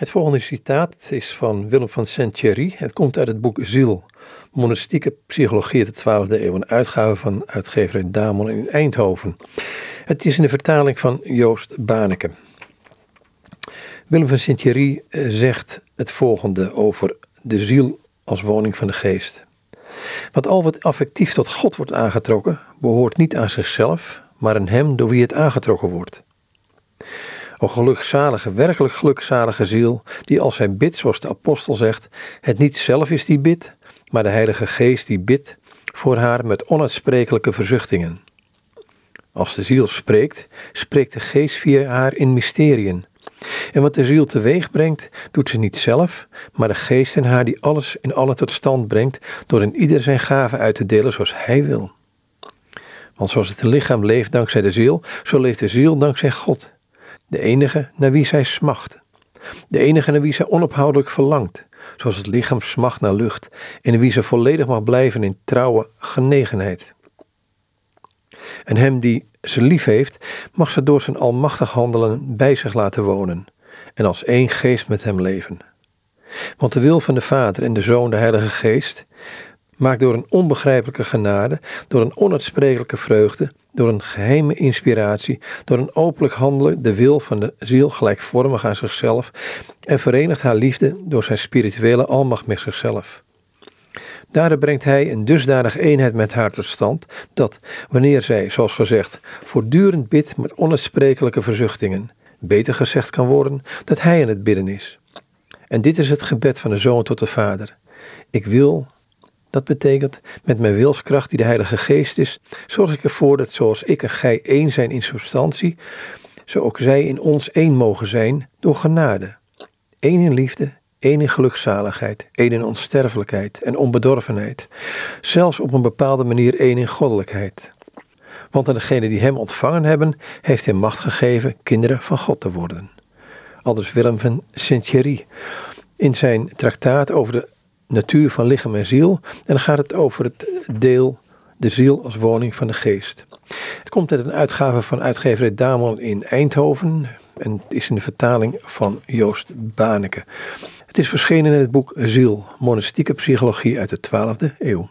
Het volgende citaat is van Willem van Saint-Thierry. Het komt uit het boek Ziel, Monastieke Psychologie uit de 12e eeuw, een uitgave van uitgeverij Damon in Eindhoven. Het is in de vertaling van Joost Baneke. Willem van Saint-Thierry eh, zegt het volgende over de ziel als woning van de geest. Want al wat affectief tot God wordt aangetrokken, behoort niet aan zichzelf, maar aan Hem door wie het aangetrokken wordt. O gelukzalige, werkelijk gelukzalige ziel, die als hij bidt, zoals de apostel zegt, het niet zelf is die bidt, maar de Heilige Geest die bidt voor haar met onuitsprekelijke verzuchtingen. Als de ziel spreekt, spreekt de Geest via haar in mysteriën. En wat de ziel teweeg brengt, doet ze niet zelf, maar de Geest in haar die alles in alle tot stand brengt, door in ieder zijn gaven uit te delen zoals hij wil. Want zoals het lichaam leeft dankzij de ziel, zo leeft de ziel dankzij God de enige naar wie zij smacht, de enige naar wie zij onophoudelijk verlangt, zoals het lichaam smacht naar lucht en in wie ze volledig mag blijven in trouwe genegenheid. En hem die ze lief heeft, mag ze door zijn almachtig handelen bij zich laten wonen en als één geest met hem leven. Want de wil van de Vader en de Zoon, de Heilige Geest, maakt door een onbegrijpelijke genade, door een onuitsprekelijke vreugde, door een geheime inspiratie, door een openlijk handelen de wil van de ziel gelijkvormig aan zichzelf en verenigt haar liefde door zijn spirituele almacht met zichzelf. Daardoor brengt hij een dusdanige eenheid met haar tot stand dat, wanneer zij, zoals gezegd, voortdurend bidt met onuitsprekelijke verzuchtingen, beter gezegd kan worden dat hij in het bidden is. En dit is het gebed van de Zoon tot de Vader. Ik wil dat betekent, met mijn wilskracht die de Heilige Geest is, zorg ik ervoor dat zoals ik en gij één zijn in substantie, zo ook zij in ons één mogen zijn door genade. Eén in liefde, één in gelukzaligheid, één in onsterfelijkheid en onbedorvenheid, zelfs op een bepaalde manier één in goddelijkheid. Want aan degenen die hem ontvangen hebben, heeft hij macht gegeven kinderen van God te worden. Aldus Willem van Saint-Thierry in zijn traktaat over de natuur van lichaam en ziel. En dan gaat het over het deel de ziel als woning van de geest. Het komt uit een uitgave van uitgeverij Damon in Eindhoven en het is in de vertaling van Joost Baneke. Het is verschenen in het boek Ziel, monastieke psychologie uit de 12e eeuw.